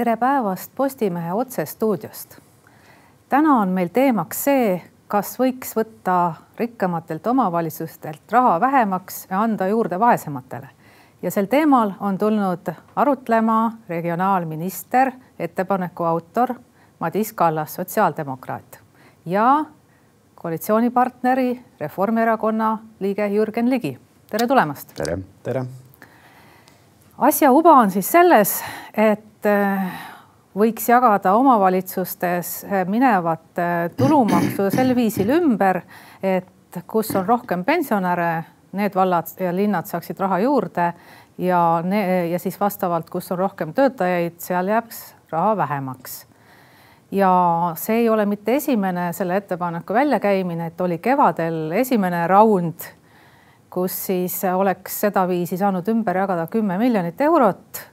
tere päevast Postimehe otsestuudiost. täna on meil teemaks see, kas võiks võtta rikkamatelt omavalitsustelt raha vähemaks ja anda juurde vaesematele. ja sel teemal on tulnud arutlema regionaalminister, ettepaneku autor Madis Kallas, sotsiaaldemokraat ja koalitsioonipartneri Reformierakonna liige Jürgen Ligi. tere tulemast. tere. tere. asja uba on siis selles, et eh, võiks jagada omavalitsustes eh, minevat eh, tulumaksu sel viisil ümber, et kus on rohkem pensionäre, need vallad ja linnad saaksid raha juurde ja, ja siis vastavalt, kus on rohkem töötajaid, seal jääks raha vähemaks ja see ei ole mitte esimene selle ettepaneku väljakäimine, et oli kevadel esimene raund, kus siis oleks sedaviisi saanud ümber jagada kümme miljonit eurot.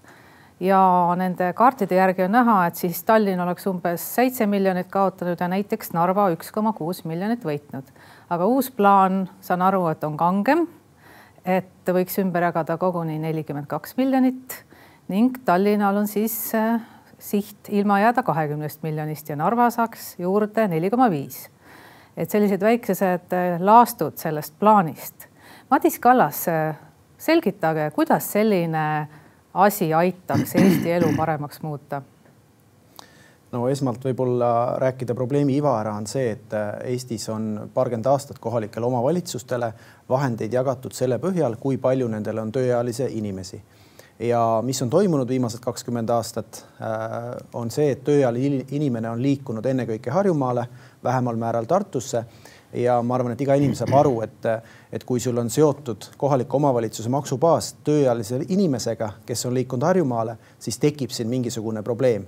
Ja nende kaartide järgi on näha, et siis Tallinn oleks umbes seitse miljonit kaotanud ja näiteks Narva üks koma kuus miljonit võitnud. aga uus plaan, saan aru, et on kangem. et võiks ümber jagada koguni nelikümmend kaks miljonit ning Tallinnal on siis siht ilma jääda kahekümnest miljonist ja Narva saaks juurde neli koma viis. et sellised väikesed äh, laastud sellest plaanist. Madis Kallas, äh, selgitage, kuidas selline asi aitaks Eesti elu paremaks muuta? no esmalt võib-olla rääkida probleemi iva ära on see, et äh, Eestis on paarkümmend aastat kohalikele omavalitsustele vahendeid jagatud selle põhjal, kui palju nendel on tööealisi inimesi ja mis on toimunud viimased kakskümmend aastat, äh, on see, et tööealine inimene on liikunud ennekõike Harjumaale, vähemal määral Tartusse ja ma arvan, et iga inimene saab aru, et, et kui sul on seotud kohaliku omavalitsuse maksubaas tööealise inimesega, kes on liikunud Harjumaale, siis tekib siin mingisugune probleem.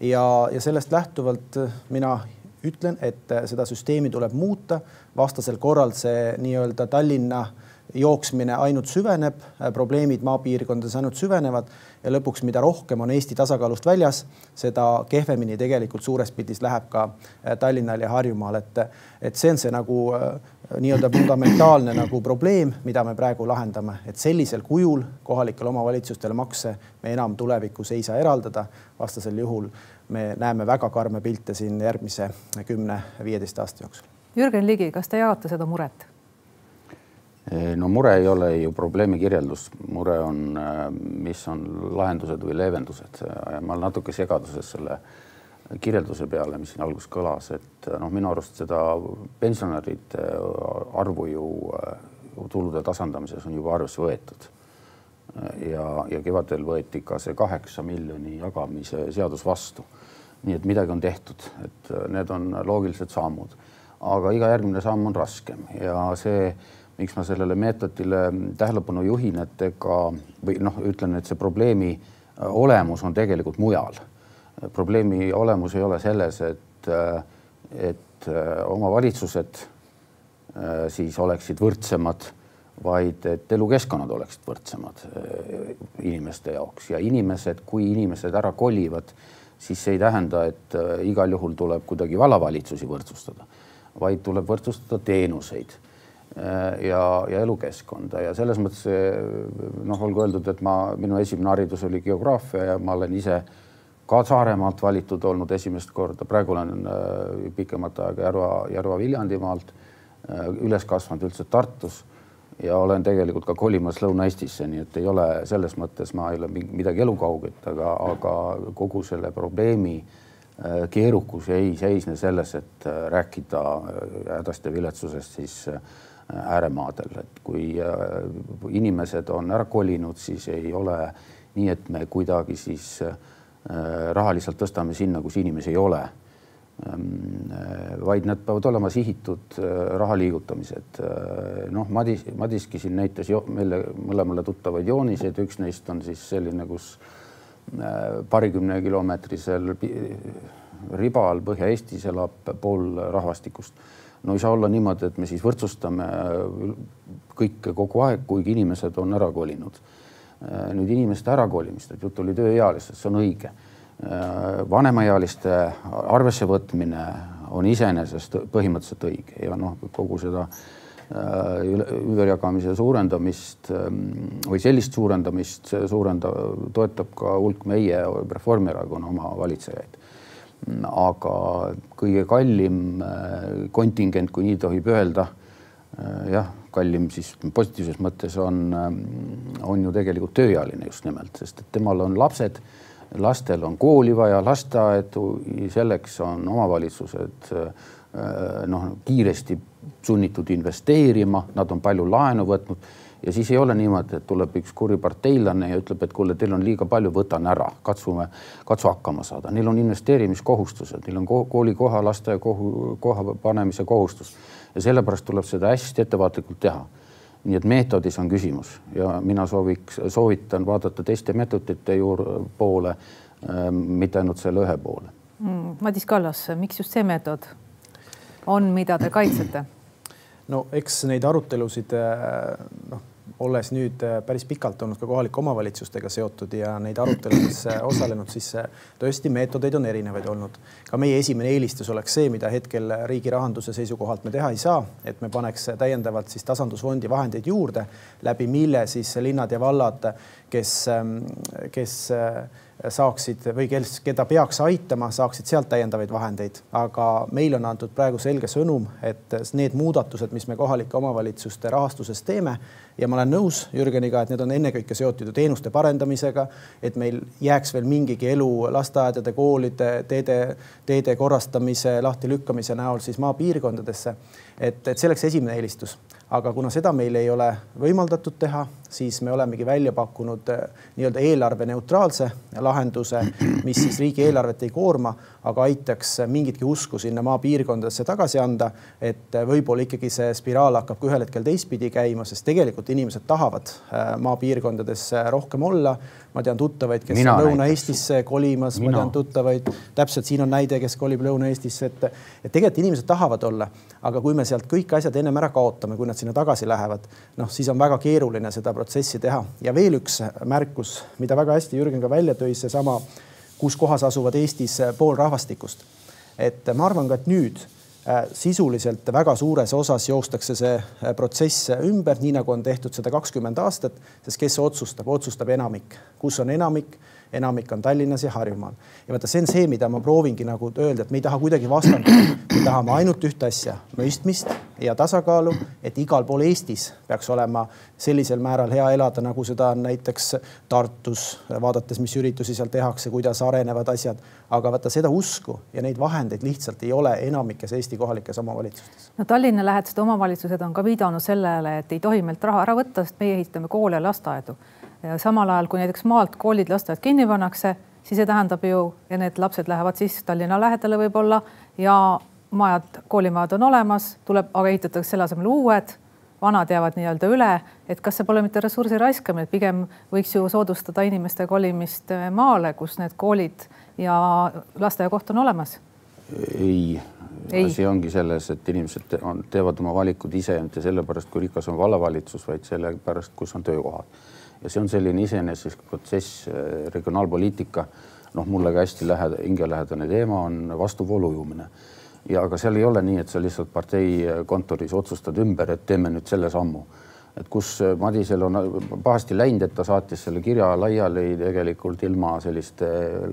ja, ja sellest lähtuvalt mina ütlen, et seda süsteemi tuleb muuta, vastasel korral see nii-öelda Tallinna jooksmine ainult süveneb, probleemid maapiirkondades ainult süvenevad ja lõpuks, mida rohkem on Eesti tasakaalust väljas, seda kehvemini tegelikult suures pildis läheb ka äh, Tallinnal ja Harjumaal, et, et see on see nagu äh, nii-öelda fundamentaalne nagu probleem, mida me praegu lahendame, et sellisel kujul kohalikele omavalitsustele makse me enam tulevikus ei saa eraldada. vastasel juhul me näeme väga karme pilte siin järgmise kümne-viieteist aasta jooksul. Jürgen Ligi, kas te jagate seda muret? No mure ei ole ju probleemi kirjeldus, mure on, mis on lahendused või leevendused. ma olen natuke segaduses selle kirjelduse peale, mis siin alguses kõlas, et noh, minu arust seda pensionäride arvu ju tulude tasandamises on juba arvesse võetud. ja, ja kevadel võeti ka see kaheksa miljoni jagamise seadus vastu. nii et midagi on tehtud, et need on loogilised sammud, aga iga järgmine samm on raskem ja see miks ma sellele meetodile tähelepanu juhin, et ega või noh, ütlen, et see probleemi äh, olemus on tegelikult mujal. probleemi olemus ei ole selles, et, äh, et äh, omavalitsused siis oleksid võrdsemad, vaid et elukeskkonnad oleksid võrdsemad inimeste jaoks ja inimesed, kui inimesed ära kolivad, siis see ei tähenda, et igal juhul tuleb kuidagi vallavalitsusi võrdsustada, vaid tuleb võrdsustada teenuseid ja, ja elukeskkonda ja selles mõttes noh, olgu öeldud, et ma, minu esimene haridus oli geograafia ja ma olen ise ka Saaremaalt valitud olnud esimest korda, praegu olen äh, pikemat aega Järva, Järva-Viljandimaalt äh,, üles kasvanud üldse Tartus ja olen tegelikult ka kolimas Lõuna-Eestisse, nii et ei ole selles mõttes, ma ei ole midagi elukauget, aga, aga kogu selle probleemi äh, keerukus ei seisne selles, et äh, rääkida äh, hädast ja viletsusest, siis äh, ääremaadel, et kui äh, inimesed on ära kolinud, siis ei ole nii, et me kuidagi siis äh, raha lihtsalt tõstame sinna, kus inimesi ei ole. Ähm, äh, vaid nad peavad olema sihitud raha liigutamised. noh, Madis, Madiski siin näitas jo, meile mõlemale tuttavaid jooniseid, üks neist on siis selline, kus paarikümne kilomeetrisel ribal Põhja-Eestis elab pool rahvastikust no ei saa olla niimoodi, et me siis võrdsustame kõike kogu aeg, kuigi inimesed on ära kolinud. nüüd inimeste ärakolimist, et jutt oli tööealistest, see on õige. vanemaealiste arvesse võtmine on iseenesest põhimõtteliselt õige ja noh, kogu seda ümberjagamise suurendamist ähm, või sellist suurendamist suurenda-, toetab ka hulk meie Reformierakonna oma valitsejaid. Aga kõige kallim kontingent, kui nii tohib öelda, jah, kallim siis positiivses mõttes on, on ju tegelikult tööealine just nimelt, sest et temal on lapsed lastel on kooli vaja, lasteaedu, selleks on omavalitsused äh, noh, kiiresti sunnitud investeerima, nad on palju laenu võtnud ja siis ei ole niimoodi, et tuleb üks kuri parteilane ja ütleb, et kuule, teil on liiga palju, võtan ära, katsume, katsu hakkama saada. Neil on investeerimiskohustused, neil on koolikoha, lasteaiakoha koha panemise kohustus ja sellepärast tuleb seda hästi ettevaatlikult teha nii et meetodis on küsimus ja mina sooviks, soovitan vaadata teiste meetodite juurde poole, ähm, mitte ainult selle ühe poole mm,. Madis Kallas, miks just see meetod on, mida te kaitsete? no eks neid arutelusid äh, noh olles nüüd äh, päris pikalt olnud ka kohalike omavalitsustega seotud ja neid aruteludes äh, osalenud, siis äh, tõesti meetodeid on erinevaid olnud. ka meie esimene eelistus oleks see, mida hetkel riigi rahanduse seisukohalt me teha ei saa, et me paneks täiendavalt siis tasandusfondi vahendeid juurde, läbi mille siis linnad ja vallad, kes, ähm, kes saaksid või kes, keda peaks aitama, saaksid sealt täiendavaid vahendeid, aga meile on antud praegu selge sõnum, et need muudatused, mis me kohalike omavalitsuste rahastuses teeme ja ma olen nõus Jürgeniga, et need on ennekõike seotud ju teenuste parendamisega, et meil jääks veel mingigi elu lasteaedade, koolide, teede, teede korrastamise, lahtilükkamise näol siis maapiirkondadesse. Et, et see oleks esimene eelistus aga kuna seda meil ei ole võimaldatud teha, siis me olemegi välja pakkunud äh, nii-öelda eelarve neutraalse lahenduse, mis siis riigieelarvet ei koorma, aga aitaks mingitki usku sinna maapiirkondadesse tagasi anda. et äh, võib-olla ikkagi see spiraal hakkab ka ühel hetkel teistpidi käima, sest tegelikult inimesed tahavad äh, maapiirkondades rohkem olla. ma tean tuttavaid, kes Mina on Lõuna-Eestisse kolimas, ma tean tuttavaid, täpselt siin on näide, kes kolib Lõuna-Eestisse, et, et tegelikult inimesed tahavad olla, aga kui me sealt kõik asjad ennem ära kaotame, kui nad sinna tagasi lähevad, noh, siis on väga keeruline seda protsessi teha. ja veel üks märkus, mida väga hästi Jürgen ka välja tõi, seesama, kus kohas asuvad Eestis pool rahvastikust. et ma arvan ka, et nüüd äh, sisuliselt väga suures osas joostakse see äh, protsess ümber, nii nagu on tehtud seda kakskümmend aastat, sest kes otsustab, otsustab enamik, kus on enamik enamik on Tallinnas ja Harjumaal. ja vaata, see on see, mida ma proovingi nagu öelda, et me ei taha kuidagi vastandada, me tahame ainult ühte asja, mõistmist ja tasakaalu, et igal pool Eestis peaks olema sellisel määral hea elada, nagu seda on näiteks Tartus, vaadates, mis üritusi seal tehakse, kuidas arenevad asjad. aga vaata seda usku ja neid vahendeid lihtsalt ei ole enamikes Eesti kohalikes omavalitsustes. no Tallinna lähedased omavalitsused on ka viidanud sellele, et ei tohi meilt raha ära võtta, sest meie ehitame koole ja lasteaedu samal ajal, kui näiteks maalt koolid, lasteaiad kinni pannakse, siis see tähendab ju ja need lapsed lähevad siis Tallinna lähedale võib-olla ja majad, koolimajad on olemas, tuleb, aga ehitatakse selle asemel uued, vanad jäävad nii-öelda üle, et kas see pole mitte ressursi raiskamine, et pigem võiks ju soodustada inimeste kolimist maale, kus need koolid ja lasteaiakoht on olemas? ei, ei., asi ongi selles, et inimesed on, teevad oma valikud ise, mitte sellepärast, kui rikas on vallavalitsus, vaid sellepärast, kus on töökohad ja see on selline iseenesest protsess, äh, regionaalpoliitika, noh, mulle ka hästi lähe-, hingelähedane teema on vastuvoolu ujumine. ja aga seal ei ole nii, et sa lihtsalt partei kontoris otsustad ümber, et teeme nüüd selle sammu. et kus äh, Madisel on pahasti läinud, et ta saatis selle kirja laiali tegelikult ilma selliste äh,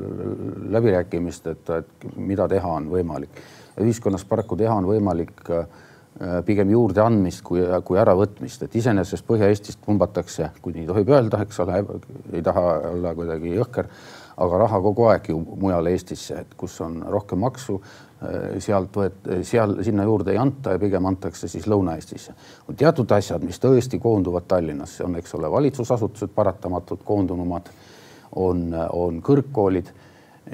läbirääkimisteta, et mida teha on võimalik. ühiskonnas paraku teha on võimalik äh, Äh, pigem juurdeandmist kui, kui äravõtmist, et iseenesest Põhja-Eestist pumbatakse, kui nii tohib öelda, eks ole, ei taha olla kuidagi jõhker, aga raha kogu aeg ju mujale Eestisse, et kus on rohkem maksu, äh, sealt võet-, seal, sinna juurde ei anta ja pigem antakse siis Lõuna-Eestisse. on teatud asjad, mis tõesti koonduvad Tallinnasse, on, eks ole, valitsusasutused paratamatult koondunumad, on, on kõrgkoolid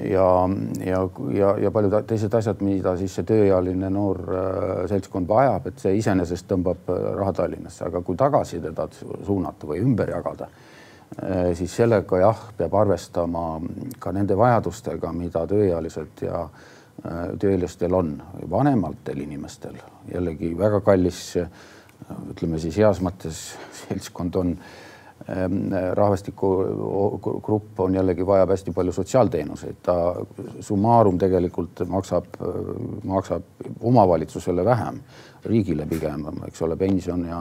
ja, ja, ja, ja paljud teised asjad, mida siis see tööealine noor äh, seltskond vajab, et see iseenesest tõmbab äh, raha Tallinnasse, aga kui tagasi teda suunata või ümber jagada, äh, siis sellega jah, peab arvestama ka nende vajadustega, mida tööealised ja tööealistel on, vanematel inimestel. Jällegi väga kallis, ütleme siis heas mõttes seltskond on rahvastikugrupp on jällegi, vajab hästi palju sotsiaalteenuseid, ta summaarum tegelikult maksab, maksab omavalitsusele vähem, riigile pigem, eks ole, pension ja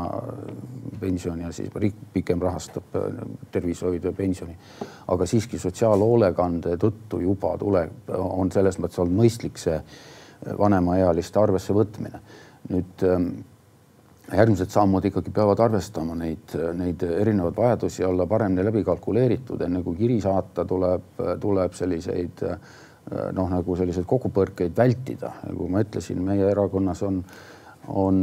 pension ja siis riik pikem rahastab tervishoidu ja pensioni. aga siiski sotsiaalhoolekande tõttu juba tuleb, on selles mõttes olnud mõistlik see vanemaealiste arvesse võtmine. nüüd ehm, järgmised sammud ikkagi peavad arvestama neid, neid erinevaid vajadusi, olla paremini läbi kalkuleeritud, enne kui kiri saata, tuleb, tuleb selliseid noh, nagu selliseid kokkupõrkeid vältida. nagu ma ütlesin, meie erakonnas on, on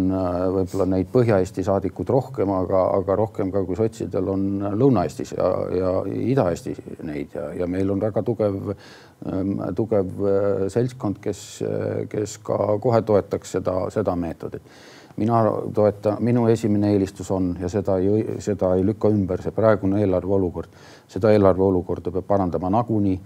võib-olla neid Põhja-Eesti saadikud rohkem, aga, aga rohkem ka kui sotsidel on Lõuna-Eestis ja, ja Ida-Eestis neid ja, ja meil on väga tugev, tugev seltskond, kes, kes ka kohe toetaks seda, seda meetodit mina toetan, minu esimene eelistus on ja seda ei, seda ei lükka ümber see praegune eelarve olukord. seda eelarve olukorda peab parandama nagunii.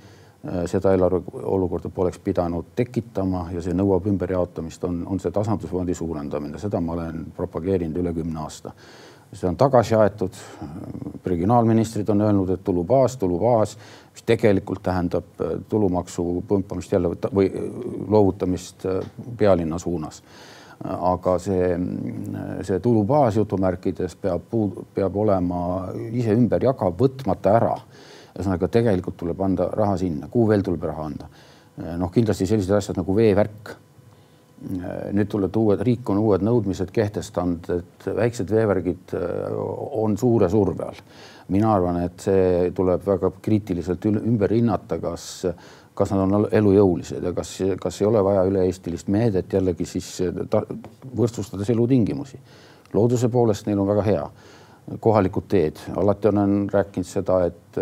seda eelarve olukorda poleks pidanud tekitama ja see nõuab ümberjaotamist, on, on see tasandusfondi suurendamine, seda ma olen propageerinud üle kümne aasta. see on tagasi aetud. regionaalministrid on öelnud, et tulubaas, tulubaas, mis tegelikult tähendab tulumaksu pumpamist jälle või loovutamist pealinna suunas aga see, see tulubaas jutumärkides peab, peab olema ise ümber jagav, võtmata ära. ühesõnaga, tegelikult tuleb anda raha sinna, kuhu veel tuleb raha anda? noh, kindlasti sellised asjad nagu veevärk. nüüd tulevad uued, riik on uued nõudmised kehtestanud, et väiksed veevärgid on suure surve all. mina arvan, et see tuleb väga kriitiliselt ümber hinnata, kas kas nad on elujõulised ja kas, kas ei ole vaja üle-eestilist meedet jällegi siis ta, võrdsustades elutingimusi. looduse poolest neil on väga hea. kohalikud teed, alati olen rääkinud seda, et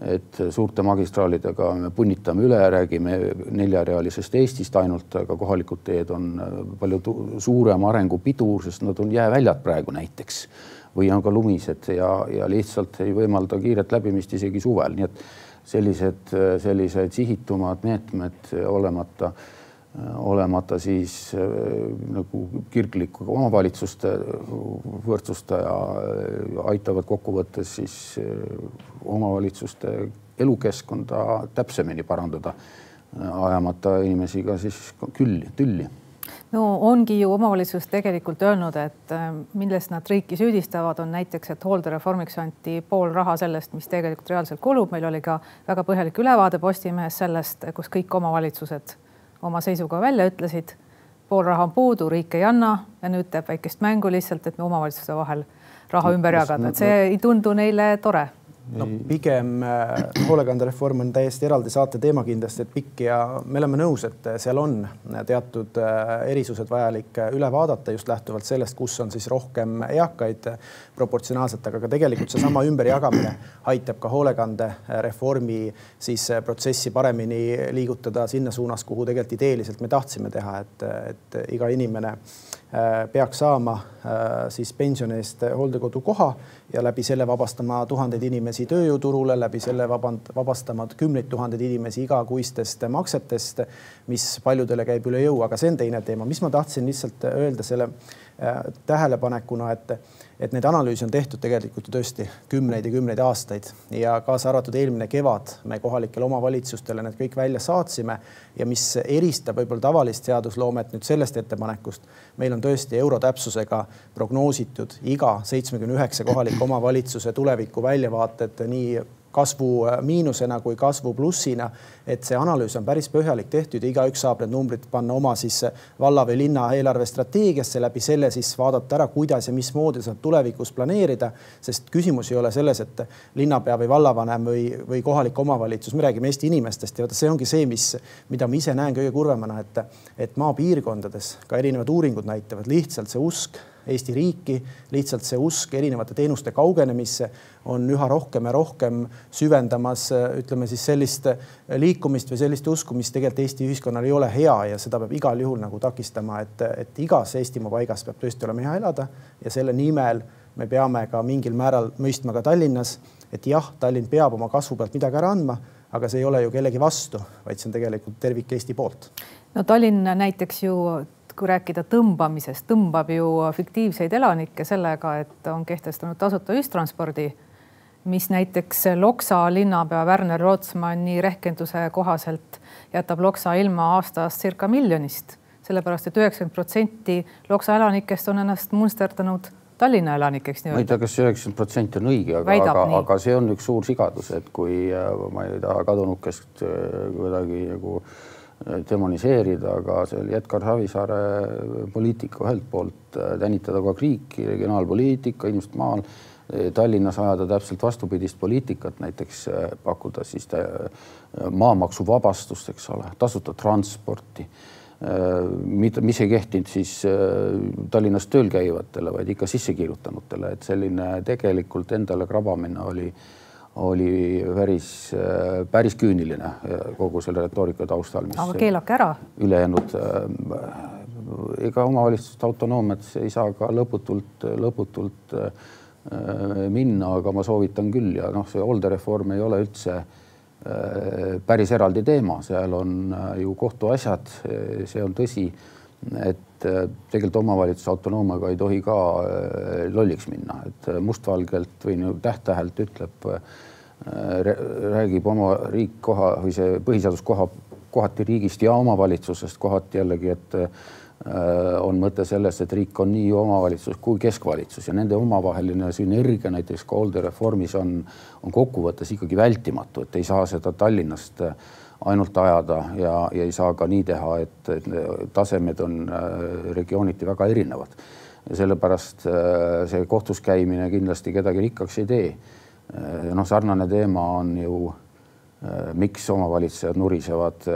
et suurte magistraalidega me punnitame üle, räägime neljarealisest Eestist ainult, aga kohalikud teed on palju suurem arengupidur, sest nad on jääväljad praegu näiteks või on ka lumised ja, ja lihtsalt ei võimalda kiiret läbimist isegi suvel, nii et sellised, sellised sihitumad meetmed olemata, olemata siis äh, nagu kirgliku omavalitsuste võrdsustaja, aitavad kokkuvõttes siis äh, omavalitsuste elukeskkonda täpsemini parandada, ajamata inimesi ka siis külli, tülli no ongi ju omavalitsus tegelikult öelnud, et äh, milles nad riiki süüdistavad, on näiteks, et hooldereformiks anti pool raha sellest, mis tegelikult reaalselt kulub. meil oli ka väga põhjalik ülevaade Postimehes sellest, kus kõik omavalitsused oma seisuga välja ütlesid. pool raha on puudu, riik ei anna ja nüüd teeb väikest mängu lihtsalt, et me omavalitsuste vahel raha ümber jagada, et see ei tundu neile tore no pigem äh, hoolekandereform on täiesti eraldi saate teema kindlasti, et pikk ja me oleme nõus, et seal on teatud äh, erisused vajalik äh, üle vaadata just lähtuvalt sellest, kus on siis rohkem eakaid proportsionaalselt, aga ka tegelikult seesama ümberjagamine aitab ka hoolekandereformi siis protsessi paremini liigutada sinna suunas, kuhu tegelikult ideeliselt me tahtsime teha, et, et iga inimene Äh, peaks saama äh, siis pensioni eest hooldekodukoha ja läbi selle vabastama tuhandeid inimesi tööjõuturule, läbi selle vaband-, vabastama kümneid tuhandeid inimesi igakuistest maksetest, mis paljudele käib üle jõu, aga see on teine teema. mis ma tahtsin lihtsalt öelda selle äh, tähelepanekuna, et et neid analüüse on tehtud tegelikult ju tõesti kümneid ja kümneid aastaid. Ja kaasa arvatud eelmine kevad me kohalikele omavalitsustele need kõik välja saatsime ja mis eristab võib-olla tavalist seadusloomet nüüd sellest ettepanekust, meil on tõesti eurotäpsusega prognoositud iga seitsmekümne üheksa kohaliku omavalitsuse tuleviku väljavaated nii kasvu äh, miinusena kui kasvu plussina. et see analüüs on päris põhjalik tehtud ja igaüks saab need numbrid panna oma siis äh, valla või linna eelarvestrateegiasse, läbi selle siis vaadata ära, kuidas ja mismoodi saab tulevikus planeerida. sest küsimus ei ole selles, et linnapea või vallavanem või, või kohalik omavalitsus, me räägime Eesti inimestest ja vaata, see ongi see, mis, mida ma ise näen kõige kurvemana, et, et maapiirkondades ka erinevad uuringud näitavad lihtsalt see usk Eesti riiki. lihtsalt see usk erinevate teenuste kaugenemisse on üha rohkem ja rohkem süvendamas, ütleme siis sellist liikumist või sellist usku, mis tegelikult Eesti ühiskonnal ei ole hea ja seda peab igal juhul nagu takistama, et, et igas Eestimaa paigas peab tõesti olema hea elada ja selle nimel me peame ka mingil määral mõistma ka Tallinnas, et jah, Tallinn peab oma kasvu pealt midagi ära andma, aga see ei ole ju kellegi vastu, vaid see on tegelikult tervik Eesti poolt. no Tallinn näiteks ju kui rääkida tõmbamisest, tõmbab ju fiktiivseid elanikke sellega, et on kehtestanud tasuta ühistranspordi mis näiteks Loksa linnapea Werner Rootsmanni rehkenduse kohaselt jätab Loksa ilma aastas circa miljonist, sellepärast et üheksakümmend protsenti Loksa elanikest on ennast munsterdanud Tallinna elanikeks. ma ei tea, kas üheksakümmend protsenti on õige, aga, aga, aga see on üks suur sigadus, et kui ma ei taha kadunukest kuidagi nagu äh, demoniseerida, aga see oli Edgar Savisaare poliitika ühelt poolt äh, tänitada kogu aeg riiki, regionaalpoliitika, inimesed maal Tallinnas ajada täpselt vastupidist poliitikat, näiteks äh, pakkuda siis maamaksuvabastust, eks ole, tasuta transporti, äh, mis ei kehtinud siis äh, Tallinnas tööl käivatele, vaid ikka sissekirjutanutele, et selline tegelikult endale krabamine oli, oli päris, päris küüniline kogu selle retoorika taustal. aga keelake ära. ülejäänud ega omavalitsuste autonoomiat ei saa ka lõputult, lõputult äh, Äh, minna, aga ma soovitan küll ja noh, see hooldereform ei ole üldse äh, päris eraldi teema, seal on äh, ju kohtuasjad, see on tõsi, et tegelikult omavalitsuse autonoomiaga ei tohi ka lolliks minna, et mustvalgelt või nagu täht-tähelt ütleb, räägib oma riik koha või see põhiseadus koha, kohati riigist ja omavalitsusest, kohati jällegi, et Äh, on mõte selles, et riik on nii omavalitsus kui keskvalitsus ja nende omavaheline sünergia näiteks ka hooldereformis on, on kokkuvõttes ikkagi vältimatu, et ei saa seda Tallinnast äh, ainult ajada ja, ja ei saa ka nii teha, et, et tasemed on äh, regiooniti väga erinevad. sellepärast see kohtus käimine kindlasti kedagi rikkaks ei tee. Noh, sarnane teema on ju, miks omavalitsejad nurisevad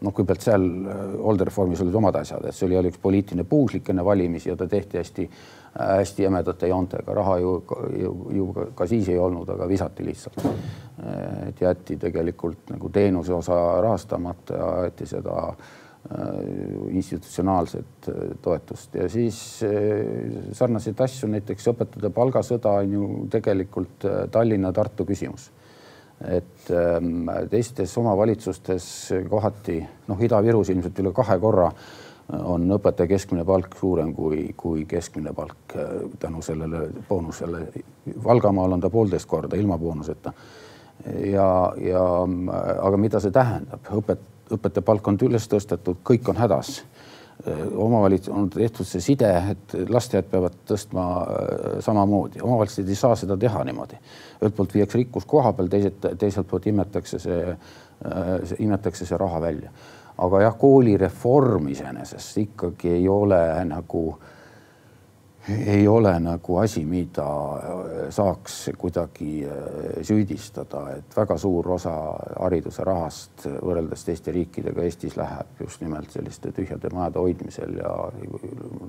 noh, kõigepealt seal äh, hooldereformis olid omad asjad, et see oli, oli üks poliitiline puuslik enne valimisi ja ta tehti hästi, äh, hästi jämedate joontega, raha ju, ju, ju ka, siis ei olnud, aga visati lihtsalt. et jäeti tegelikult nagu teenuse osa rahastamata ja aeti seda äh, institutsionaalset toetust ja siis sarnaseid asju, näiteks õpetajate palgasõda on ju tegelikult Tallinna-Tartu küsimus et ähm, teistes omavalitsustes kohati, noh, Ida-Virus ilmselt üle kahe korra on õpetaja keskmine palk suurem kui, kui keskmine palk äh, tänu sellele boonusele. Valgamaal on ta poolteist korda ilma boonuseta. ja, ja aga mida see tähendab, õpet-, õpetaja palk on üles tõstetud, kõik on hädas omavalitsus on tehtud see side, et lasteaiad peavad tõstma samamoodi, omavalitsused ei saa seda teha niimoodi. ühelt poolt viiakse rikkus koha peal, teiselt, teiselt poolt imetakse see, äh, imetakse see raha välja. aga jah, koolireform iseenesest ikkagi ei ole nagu äh, ei ole nagu asi, mida äh, saaks kuidagi äh, süüdistada, et väga suur osa hariduse rahast võrreldes teiste riikidega Eestis läheb just nimelt selliste tühjade majade hoidmisel ja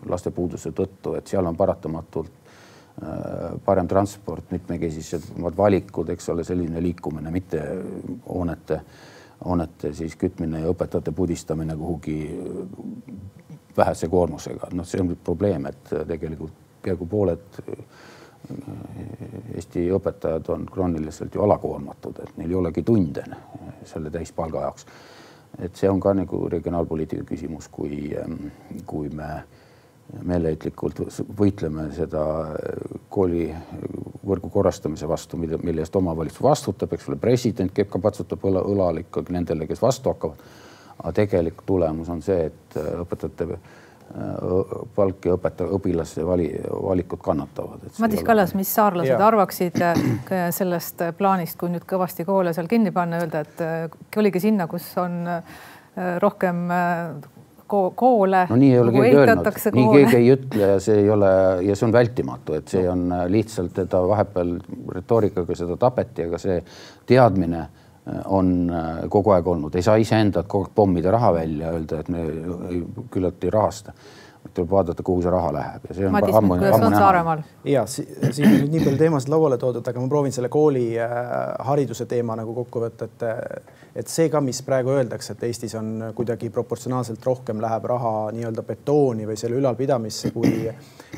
laste puuduse tõttu, et seal on paratamatult äh, parem transport, mitmekesisemad valikud, eks ole, selline liikumine, mitte hoonete, hoonete siis kütmine ja õpetajate pudistamine kuhugi vähese koormusega, noh, see on probleem, et tegelikult peaaegu pooled äh, Eesti õpetajad on krooniliselt ju alakoormatud, et neil ei olegi tunde selle täispalga jaoks. et see on ka nagu regionaalpoliitika küsimus, kui, ähm, kui me meeleheitlikult võitleme seda koolivõrgu korrastamise vastu, mille, mille eest omavalitsus vastutab, eks ole, president käib ka patsutab õla, õlal ikkagi nendele, kes vastu hakkavad. aga tegelik tulemus on see, et õpetajate palk ja õpetaja, õpilaste vali, valikud kannatavad. Madis Kallas, mis saarlased ja. arvaksid äh, sellest plaanist, kui nüüd kõvasti koole seal kinni panna, öelda, et äh, kolige sinna, kus on äh, rohkem koole. no nii ei ole keegi öelnud, nii keegi ei ütle ja see ei ole ja see on vältimatu, et see on lihtsalt teda vahepeal retoorikaga seda tapeti, aga see teadmine on äh, kogu aeg olnud, ei saa iseendat kogu aeg pommida raha välja, öelda, et me küllalt ei rahasta tuleb vaadata, kuhu see raha läheb ja see on Madis, ammu, ammu näha. ja siin on nüüd nii palju teemasid lauale toodud, aga ma proovin selle kooli äh, hariduse teema nagu kokku võtta, et et see ka, mis praegu öeldakse, et Eestis on kuidagi proportsionaalselt rohkem läheb raha nii-öelda betooni või selle ülalpidamisse, kui,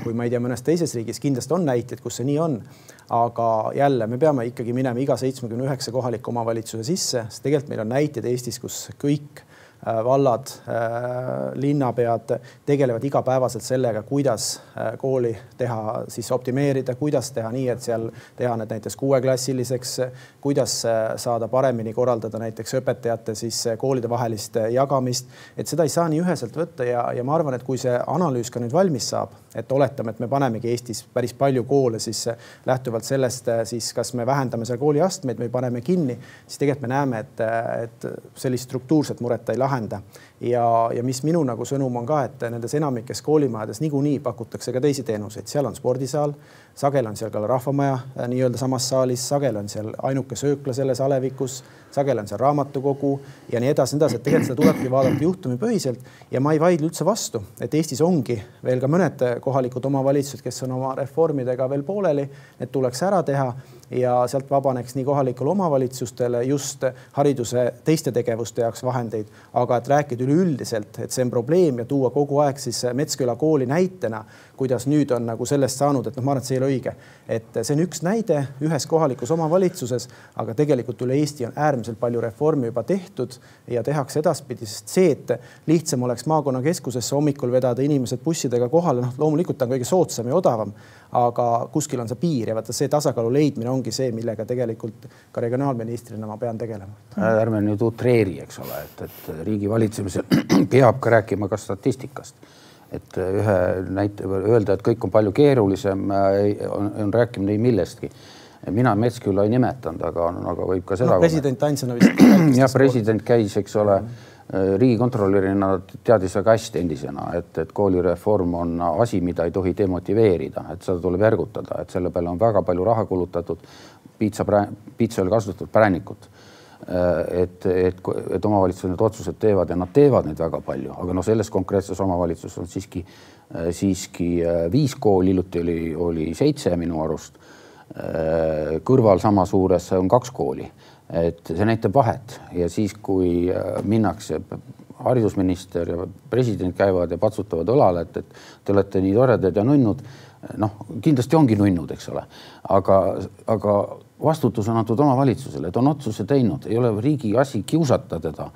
kui ma ei tea, mõnes teises riigis kindlasti on näiteid, kus see nii on. aga jälle, me peame ikkagi minema iga seitsmekümne üheksa kohaliku omavalitsuse sisse, sest tegelikult meil on näiteid Eestis, kus kõik Äh, vallad, äh, linnapead tegelevad igapäevaselt sellega, kuidas äh, kooli teha, siis optimeerida, kuidas teha nii, et seal teha need näiteks kuueklassiliseks, kuidas saada paremini korraldada näiteks õpetajate siis koolide vahelist jagamist, et seda ei saa nii üheselt võtta ja, ja ma arvan, et kui see analüüs ka nüüd valmis saab, et oletame, et me panemegi Eestis päris palju koole, siis lähtuvalt sellest siis kas me vähendame seal kooliastmeid või paneme kinni, siis tegelikult me näeme, et, et sellist struktuurset muret ta ei lahenda lahenda. Ja, ja mis minu nagu sõnum on ka, et nendes enamikes koolimajades niikuinii pakutakse ka teisi teenuseid, seal on spordisaal, sageli on seal ka rahvamaja äh, nii-öelda samas saalis, sageli on seal ainuke söökla selles alevikus, sageli on seal raamatukogu ja nii edasi, nii edasi, et tegelikult seda tulebki vaadata juhtumipõhiselt ja ma ei vaidle üldse vastu, et Eestis ongi veel ka mõned kohalikud omavalitsused, kes on oma reformidega veel pooleli, need tuleks ära teha ja sealt vabaneks nii kohalikele omavalitsustele just hariduse teiste tegevuste jaoks vahendeid, aga et rääkida üleüldiselt, et see on probleem ja tuua kogu aeg siis Metsküla kooli näitena, kuidas nüüd on nagu sellest saanud, et noh, ma arvan, et see ei ole õige. et see on üks näide ühes kohalikus omavalitsuses, aga tegelikult üle Eesti on äärmiselt palju reformi juba tehtud ja tehakse edaspidi, sest see, et lihtsam oleks maakonnakeskusesse hommikul vedada inimesed bussidega kohale, noh, loomulikult on kõige soodsam ja odavam aga kuskil on see piir ja vaata see tasakaalu leidmine ongi see, millega tegelikult ka regionaalministrina ma pean tegelema. Äh, ärme nüüd utreeri, eks ole, et, et riigi valitsemisel peab ka rääkima ka statistikast. et ühe näite, öelda, et kõik on palju keerulisem, äh, on, on rääkimine ei millestki mina Metsküla ei nimetanud, aga, aga võib ka seda no,. president Ansona vist. jah, president käis, eks ole mm. -hmm riigikontrolörina teadis väga hästi endisena, et, et koolireform on asi, mida ei tohi demotiveerida, et seda tuleb ergutada, et selle peale on väga palju raha kulutatud. piitsa, piitsale kasutatud präänikut. et, et, et omavalitsused need otsused teevad ja nad teevad neid väga palju, aga noh, selles konkreetses omavalitsuses on siiski, siiski viis kooli, hiljuti oli, oli seitse minu arust. kõrval sama suures on kaks kooli et see näitab vahet ja siis, kui äh, minnakse, haridusminister ja president käivad ja patsutavad õlale, et, et te olete nii toredad ja nunnud. noh, kindlasti ongi nunnud, eks ole, aga, aga vastutus on antud omavalitsusele, ta on otsuse teinud, ei ole riigi asi kiusata teda,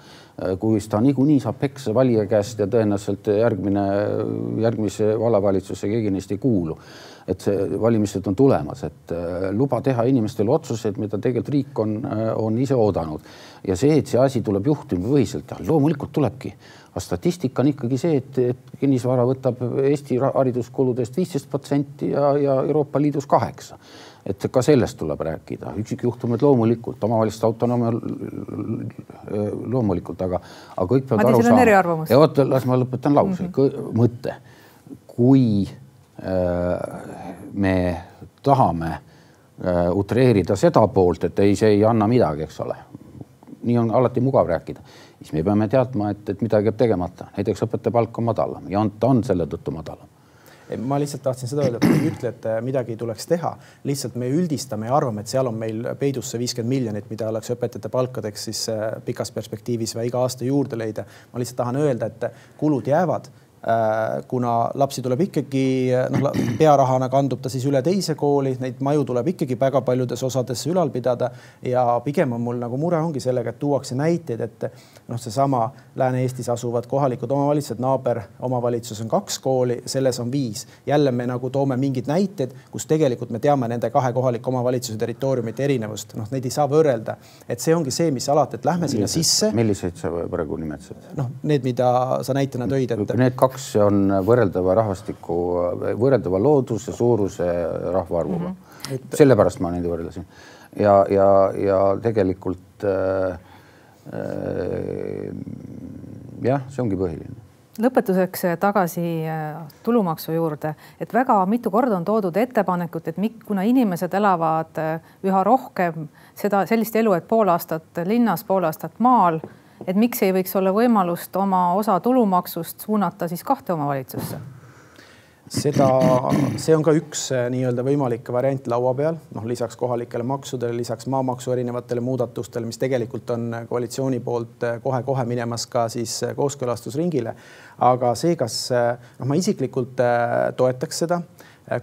kui ta niikuinii saab peksa valija käest ja tõenäoliselt järgmine, järgmise vallavalitsusse keegi neist ei kuulu et see valimised on tulemas, et äh, luba teha inimestele otsuseid, mida tegelikult riik on, äh, on ise oodanud. ja see, et see asi tuleb juhtumipõhiselt loomulikult tulebki. aga statistika on ikkagi see, et, et kinnisvara võtab Eesti hariduskuludest viisteist protsenti ja, ja Euroopa Liidus kaheksa et ka sellest tuleb rääkida, üksikjuhtumid loomulikult, omavalitsuste autonoomia loomulikult, aga, aga kõik peavad aru saama. ja oota, las ma lõpetan lause mm, -hmm. mõtte. kui Äh, me tahame äh, utreerida seda poolt, et ei, see ei anna midagi, eks ole. nii on alati mugav rääkida, siis me peame teadma, et, et midagi jääb tegemata, näiteks õpetaja palk on madalam ja on, ta on selle tõttu madalam ma lihtsalt tahtsin seda öelda, et ma ei ütle, et äh, midagi ei tuleks teha, lihtsalt me üldistame ja arvame, et seal on meil peidus see viiskümmend miljonit, mida oleks õpetajate palkadeks siis pikas perspektiivis või iga aasta juurde leida. ma lihtsalt tahan öelda, et kulud jäävad Äh, kuna lapsi tuleb ikkagi noh, pearahana kandub ta siis üle teise kooli, neid maju tuleb ikkagi väga paljudes osades ülal pidada ja pigem on mul nagu mure ongi sellega, et tuuakse näiteid, et noh, seesama Lääne-Eestis asuvad kohalikud omavalitsused, naaber omavalitsus on kaks kooli, selles on viis. jälle me nagu toome mingeid näiteid, kus tegelikult me teame nende kahe kohaliku omavalitsuse territooriumite erinevust, noh, neid ei saa võrrelda. et see ongi see, mis alati, et lähme sinna sisse. milliseid sa praegu nimetasid? noh, need, mida sa näitena tõid, et. Need kaks kaks on võrreldava rahvastiku, võrreldava looduse, suuruse, rahvaarvuga mm. -hmm. Et... sellepärast ma neid võrdlesin ja, ja, ja tegelikult äh, äh, jah, see ongi põhiline lõpetuseks tagasi äh, tulumaksu juurde, et väga mitu korda on toodud ettepanekut, et kuna inimesed elavad äh, üha rohkem seda sellist elu, et pool aastat linnas, pool aastat maal et miks ei võiks olla võimalust oma osa tulumaksust suunata siis kahte omavalitsusse? seda, see on ka üks äh, nii-öelda võimalik variant laua peal, noh lisaks kohalikele maksudele, lisaks maamaksu erinevatele muudatustele, mis tegelikult on koalitsiooni poolt äh, kohe-kohe minemas ka siis äh, kooskõlastusringile. aga see, kas noh, ma isiklikult toetaks seda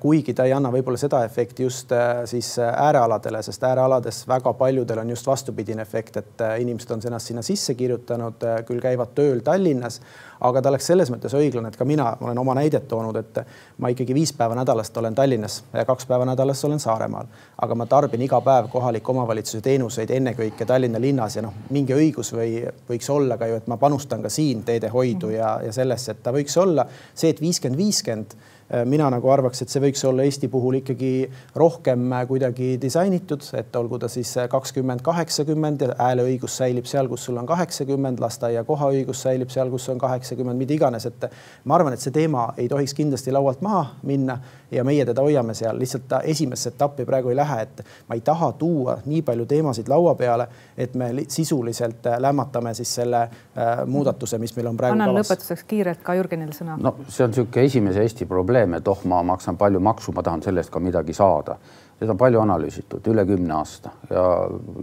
kuigi ta ei anna võib-olla seda efekti just äh, siis äh, äärealadele, sest äärealades väga paljudel on just vastupidine efekt, et inimesed on ennast sinna sisse kirjutanud, küll käivad tööl Tallinnas, aga ta oleks selles mõttes õiglane, et ka mina olen oma näidet toonud, et ma ikkagi viis päeva nädalast olen Tallinnas ja kaks päeva nädalas olen Saaremaal, aga ma tarbin iga päev kohaliku omavalitsuse teenuseid ennekõike Tallinna linnas ja noh, mingi õigus või võiks olla ka ju, et ma panustan ka siin teedehoidu ja, ja sellesse, et ta võiks olla. See, et viiskümmend, viiskümmend Äh, mina nagu arvaks, et see võiks olla Eesti puhul ikkagi rohkem äh, kuidagi disainitud, et olgu ta siis äh, kakskümmend, kaheksakümmend hääleõigus säilib seal, kus sul on kaheksakümmend, lasteaia kohaõigus säilib seal, kus on kaheksakümmend, mida iganes, et ma arvan, et see teema ei tohiks kindlasti laualt maha minna ja meie teda hoiame seal, lihtsalt ta esimesse etappi praegu ei lähe, et ma ei taha tuua nii palju teemasid laua peale, et me sisuliselt lämmatame siis selle äh, muudatuse, mis meil on praegu annan kavas. lõpetuseks kiirelt ka Jürgenile sõna. no see on niisugune esimese Eesti probleem probleem, et oh, ma maksan palju maksu, ma tahan selle eest ka midagi saada. seda on palju analüüsitud, üle kümne aasta. Ja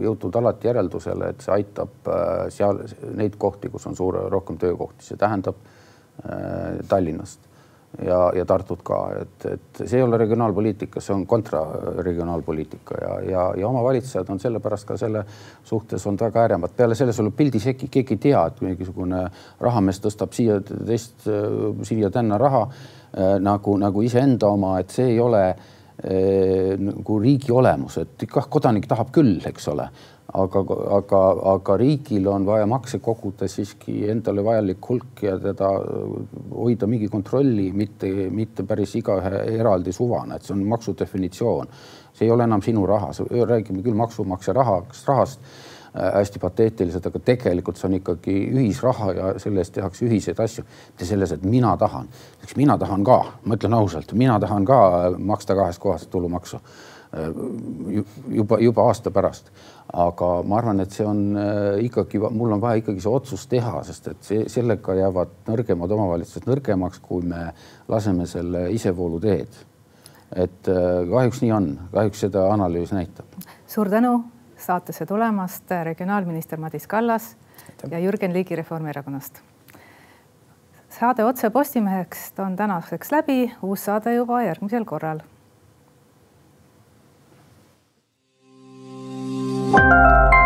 jõutud alati järeldusele, et see aitab äh, seal neid kohti, kus on suure, rohkem töökohti, see tähendab äh, Tallinnast ja, ja Tartut ka, et, et see ei ole regionaalpoliitika, see on kontraregionaalpoliitika ja, ja, ja omavalitsejad on sellepärast ka selle suhtes olnud väga ääremad. peale selle sul pildiseki, keegi ei tea, et mingisugune rahamees tõstab siia teist, siia-tänna raha Äh, nagu, nagu iseenda oma, et see ei ole äh, nagu riigi olemus, et kah kodanik tahab küll, eks ole, aga, aga, aga riigil on vaja makse koguda siiski endale vajalik hulk ja teda hoida mingi kontrolli, mitte, mitte päris igaühe eraldi suvana, et see on maksu definitsioon. see ei ole enam sinu raha, räägime küll maksumaksja rahast, rahast Äh, hästi pateetilised, aga tegelikult see on ikkagi ühisraha ja selle eest tehakse ühiseid asju. mitte selles, et mina tahan, eks mina tahan ka, ma ütlen ausalt, mina tahan ka maksta kahest kohast tulumaksu juba, juba aasta pärast. aga ma arvan, et see on äh, ikkagi, mul on vaja ikkagi see otsus teha, sest et see, sellega jäävad nõrgemad omavalitsused nõrgemaks, kui me laseme selle isevoolu teed. et kahjuks nii on, kahjuks seda analüüs näitab. suur tänu saatesse tulemast regionaalminister Madis Kallas ja Jürgen Ligi Reformierakonnast. saade Otse Postimehest on tänaseks läbi, uus saade juba järgmisel korral Música